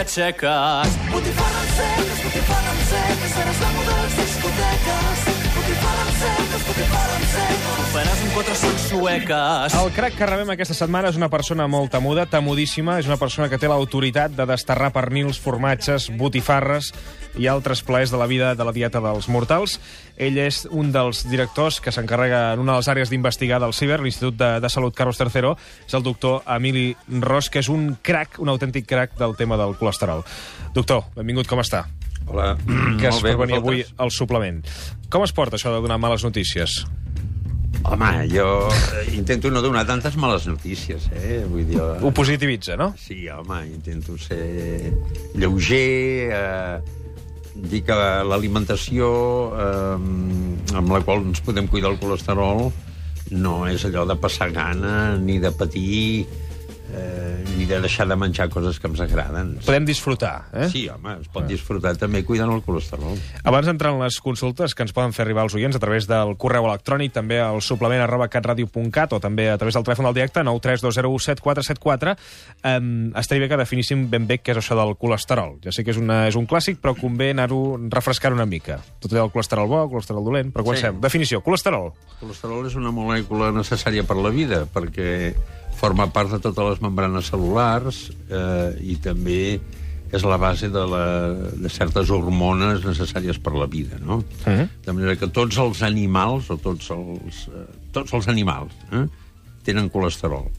da čekaš Buti faran se, buti faran se Zaraz nam u dolazim El crac que rebem aquesta setmana és una persona molt temuda, temudíssima. És una persona que té l'autoritat de desterrar pernils, formatges, botifarres i altres plaers de la vida de la dieta dels mortals. Ell és un dels directors que s'encarrega en una de les àrees d'investigar del CIBER, l'Institut de, de Salut Carlos III, és el doctor Emili Ros, que és un crac, un autèntic crac del tema del colesterol. Doctor, benvingut, com està? Hola, Gràcies molt bé, per venir avui al suplement. Com es porta això de donar males notícies? Home, jo eh, intento no donar tantes males notícies, eh? Vull dir... eh, Ho positivitza, no? Sí, home, intento ser lleuger, eh, dir que l'alimentació eh, amb la qual ens podem cuidar el colesterol no és allò de passar gana ni de patir eh, ni de deixar de menjar coses que ens agraden. Podem disfrutar, eh? Sí, home, es pot disfrutar també cuidant el colesterol. Abans d'entrar en les consultes que ens poden fer arribar els oients a través del correu electrònic, també al suplement arroba catradio.cat o també a través del telèfon del directe 932017474, um, estaria bé que definíssim ben bé què és això del colesterol. Ja sé que és, una, és un clàssic, però convé anar-ho refrescar una mica. Tot allò del colesterol bo, colesterol dolent, però comencem. Sí. Definició, colesterol. El colesterol és una molècula necessària per la vida, perquè forma part de totes les membranes cel·lulars eh, i també és la base de, la, de certes hormones necessàries per la vida, no? Uh -huh. De manera que tots els animals, o tots els, eh, tots els animals, eh, tenen colesterol.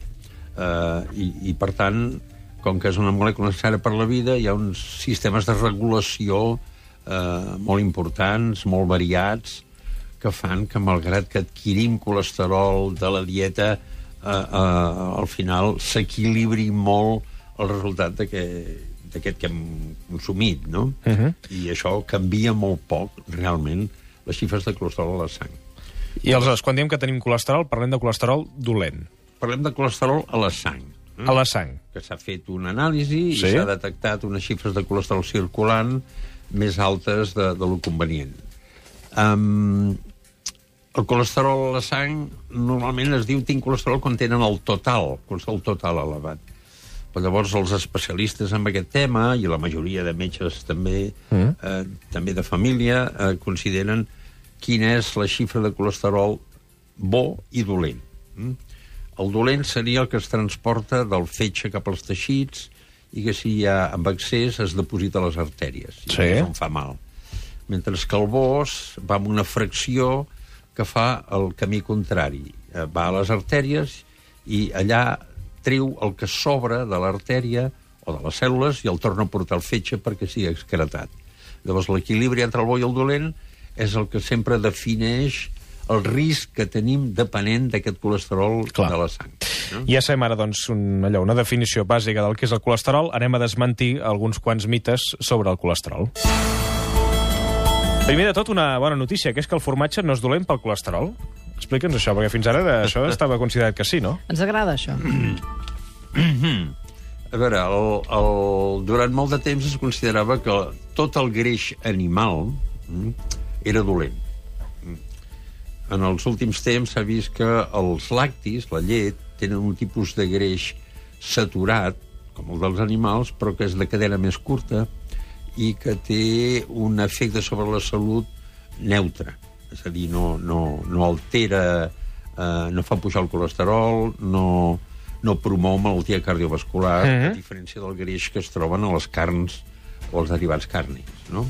Eh, i, I, per tant, com que és una molècula necessària per la vida, hi ha uns sistemes de regulació eh, molt importants, molt variats, que fan que, malgrat que adquirim colesterol de la dieta, eh, eh, al final s'equilibri molt el resultat de que d'aquest que hem consumit, no? Uh -huh. I això canvia molt poc, realment, les xifres de colesterol a la sang. I aleshores, quan diem que tenim colesterol, parlem de colesterol dolent. Parlem de colesterol a la sang. eh? A la sang. que s'ha fet una anàlisi Sí. i s'ha detectat unes xifres de colesterol circulant més altes de, de lo convenient. Um, el colesterol a la sang normalment es diu tinc colesterol quan tenen el total, colesterol total elevat. Però llavors els especialistes en aquest tema, i la majoria de metges també, mm. eh, també de família, eh, consideren quina és la xifra de colesterol bo i dolent. Mm? El dolent seria el que es transporta del fetge cap als teixits i que si hi ha amb excés es deposita a les artèries. i Sí. És on fa mal. Mentre que el bos va amb una fracció que fa el camí contrari. Eh, Va a les artèries i allà treu el que sobra de l'artèria o de les cèl·lules i el torna a portar al fetge perquè sigui excretat. Llavors, l'equilibri entre el bo i el dolent és el que sempre defineix el risc que tenim depenent d'aquest colesterol Clar. de la sang. No? Ja sabem ara, doncs, un, allò, una definició bàsica del que és el colesterol. Anem a desmentir alguns quants mites sobre el colesterol. Primer de tot, una bona notícia, que és que el formatge no és dolent pel colesterol. Explica'ns això, perquè fins ara això estava considerat que sí, no? Ens agrada això. A veure, el, el, durant molt de temps es considerava que tot el greix animal mm, era dolent. Mm. En els últims temps s'ha vist que els lactis, la llet, tenen un tipus de greix saturat, com el dels animals, però que és de cadena més curta i que té un efecte sobre la salut neutre. És a dir, no, no, no altera, eh, no fa pujar el colesterol, no, no promou malaltia cardiovascular, Mhm. a diferència del greix que es troben a les carns o els derivats càrnics. No?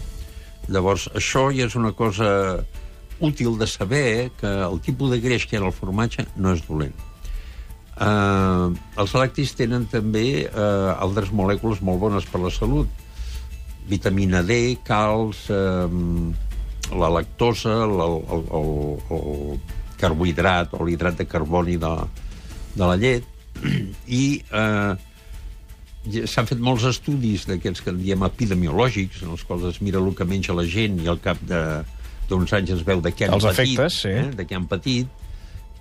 Llavors, això ja és una cosa útil de saber que el tipus de greix que hi ha el formatge no és dolent. Uh, els lactis tenen també uh, altres molècules molt bones per la salut. Vitamina D, calç, uh, la lactosa, el, el, el, el carbohidrat o l'hidrat de carboni de, de la llet, i eh, s'han fet molts estudis d'aquests que en diem epidemiològics, en els quals es mira el que menja la gent i al cap de- d'uns anys es veu de què han Els patit, efectes, sí. eh, de què han patit,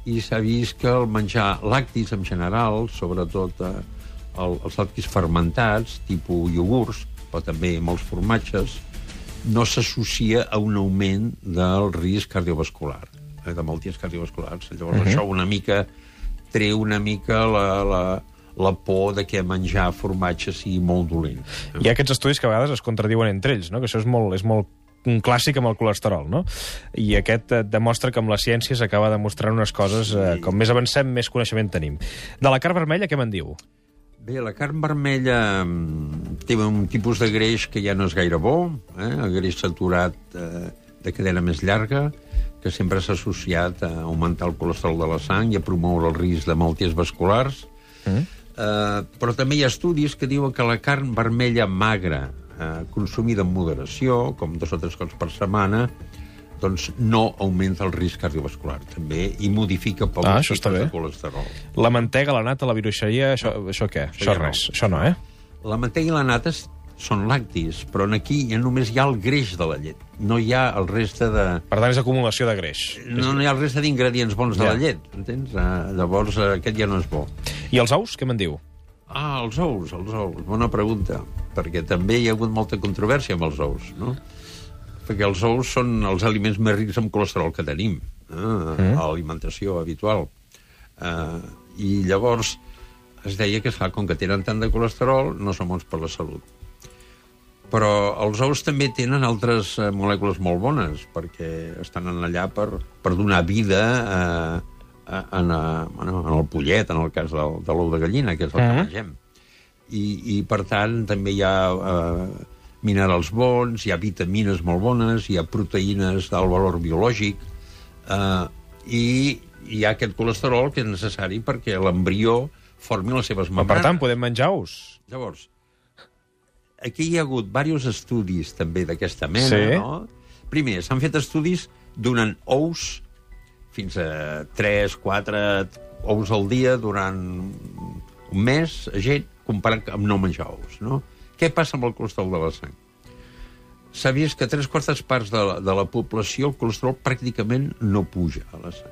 i s'ha vist que el menjar lactis en general, sobretot eh, el, els lactis fermentats, tipus iogurts, però també molts formatges, no s'associa a un augment del risc cardiovascular, eh, de malalties cardiovasculars. Llavors, uh -huh. això una mica treu una mica la, la, la por de que menjar formatge sigui molt dolent. Hi ha aquests estudis que a vegades es contradiuen entre ells, no? que això és molt, és molt un clàssic amb el colesterol, no? I aquest eh, demostra que amb la ciència s'acaba demostrant unes coses, eh, com més avancem, més coneixement tenim. De la carn vermella, què me'n diu? Bé, la carn vermella mm, té un tipus de greix que ja no és gaire bo, eh? el greix saturat eh, de cadena més llarga, que sempre s'ha associat a augmentar el colesterol de la sang i a promoure el risc de malalties vasculars. Mm. Eh, però també hi ha estudis que diuen que la carn vermella magra, eh, consumida amb moderació, com dos o tres cops per setmana, doncs no augmenta el risc cardiovascular, també, i modifica poc Ah, això està tipus bé. de colesterol. La mantega, la nata, la viruixeria, això, això què? Això, ja no. res, això no, eh? La mantega i la nata són lactis, però en aquí ja només hi ha el greix de la llet. No hi ha el reste de... Per tant, és acumulació de greix. No, no hi ha el reste d'ingredients bons de Ja. la llet, entens? Uh, llavors, uh, aquest ja no és bo. I els ous, què me'n diu? Ah, els ous, els ous, bona pregunta, perquè també hi ha hagut molta controvèrsia amb els ous, no? Perquè els ous són els aliments més rics en colesterol que tenim, eh? mm. a l'alimentació habitual. Uh, I llavors es deia que, esclar, com que tenen tant de colesterol, no són bons per la salut. Però els ous també tenen altres eh, molècules molt bones, perquè estan en allà per, per donar vida eh, a- en, a, en el pollet, en el cas del, de l'ou de gallina, que és el que Mhm. mengem. I, I, per tant, també hi ha eh, minerals bons, hi ha vitamines molt bones, hi ha proteïnes d'alt valor biològic, eh, i hi ha aquest colesterol que és necessari perquè l'embrió formi les seves Per membranes. tant, podem menjar ous. Llavors, aquí hi ha hagut diversos estudis també d'aquesta mena, Sí. no? Primer, s'han fet estudis donant ous fins a 3, 4 ous al dia durant un mes a gent comparant amb no menjar ous, no? Què passa amb el colesterol de la sang? S'ha vist que tres quartes parts de la, de la població el colesterol pràcticament no puja a la sang.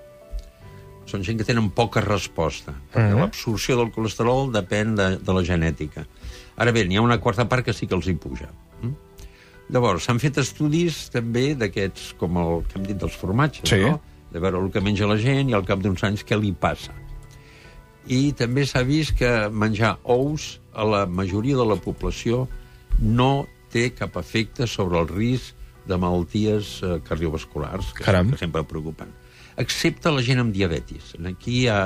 Són gent que tenen poca resposta, perquè Mhm. l'absorció del colesterol depèn de, de la genètica. Ara bé, n'hi ha una quarta part que sí que els hi puja. Mm? Llavors, s'han fet estudis també d'aquests, com el que hem dit dels formatges, Sí. no? de veure el que menja la gent i al cap d'uns anys què li passa. I també s'ha vist que menjar ous a la majoria de la població no té cap efecte sobre el risc de malalties eh, cardiovasculars, que, Caram. sempre preocupen. Excepte la gent amb diabetis. Aquí hi ha,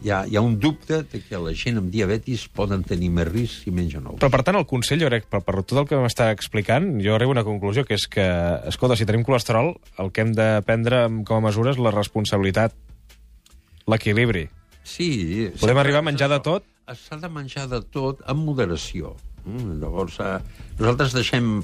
hi, ha, hi ha un dubte de que la gent amb diabetis poden tenir més risc si mengen ous. Però, per tant, el consell, jo crec, per, per tot el que m'està explicant, jo arribo a una conclusió, que és que, escolta, si tenim colesterol, el que hem de prendre com a mesura és la responsabilitat, l'equilibri. Sí. Podem arribar a menjar de tot? S'ha de menjar de tot amb moderació. Mm, llavors, eh, nosaltres deixem,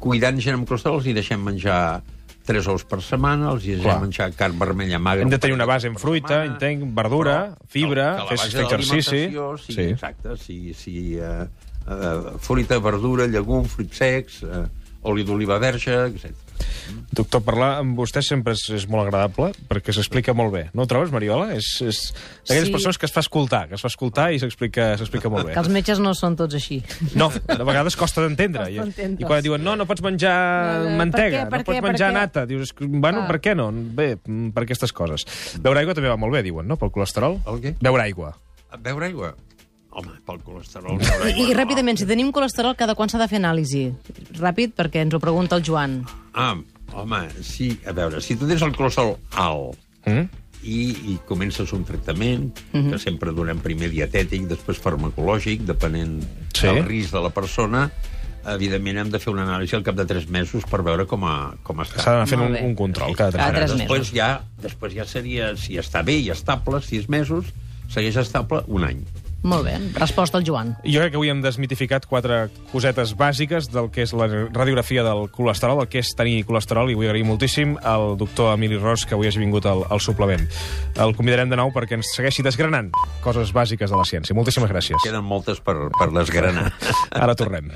cuidant gent amb colesterol, hi deixem menjar tres ous per setmana, els hi deixem Clar. menjar carn vermella magra... Hem de tenir una base en fruita, setmana, entenc, verdura, però fibra, fer- de exercici. sigui, Sí. Exacte, si, si uh, uh, fruita, verdura, llegum, fruits secs, uh, oli d'oliva verge, etc. Doctor, parlar amb vostè sempre és, és molt agradable, perquè s'explica molt bé. No ho trobes, Mariola? És, és d'aquelles Sí. persones que es fa escoltar, que es fa escoltar i s'explica s'explica molt bé. Que els metges no són tots així. No, a vegades costa d'entendre. I. I quan diuen, no, no pots menjar No, mantega, per què, per no pots què, menjar què? nata. Dius, "És que, bueno, Ah. per què no? Bé, per aquestes coses. Beure aigua també va molt bé, diuen, no?, pel colesterol. El què? Beure aigua. A beure aigua? Home, pel colesterol, I, aigua. I ràpidament, si tenim colesterol, cada quan s'ha de fer anàlisi? Ràpid, perquè ens ho pregunta el Joan. Ah, home, sí, a veure, si tu tens el colesterol alt Mm? i, i comences un tractament, uh -huh. que sempre donem primer dietètic, després farmacològic, depenent Sí. del risc de la persona, evidentment hem de fer una anàlisi al cap de 3 mesos per veure com, a, com està. S'ha d'anar fent un, un control cada tres Cada mesos. tres després mesos. ja, després ja seria, si està bé i estable, 6 mesos, segueix estable un any. Molt bé, resposta al Joan. Jo crec que avui hem desmitificat quatre cosetes bàsiques del que és la radiografia del colesterol, el que és tenir colesterol, i vull agrair moltíssim al doctor Emili Ros que avui hagi vingut al, al suplement. El convidarem de nou perquè ens segueixi desgranant coses bàsiques de la ciència. Moltíssimes gràcies. Queden moltes per, per desgranar. Ara tornem.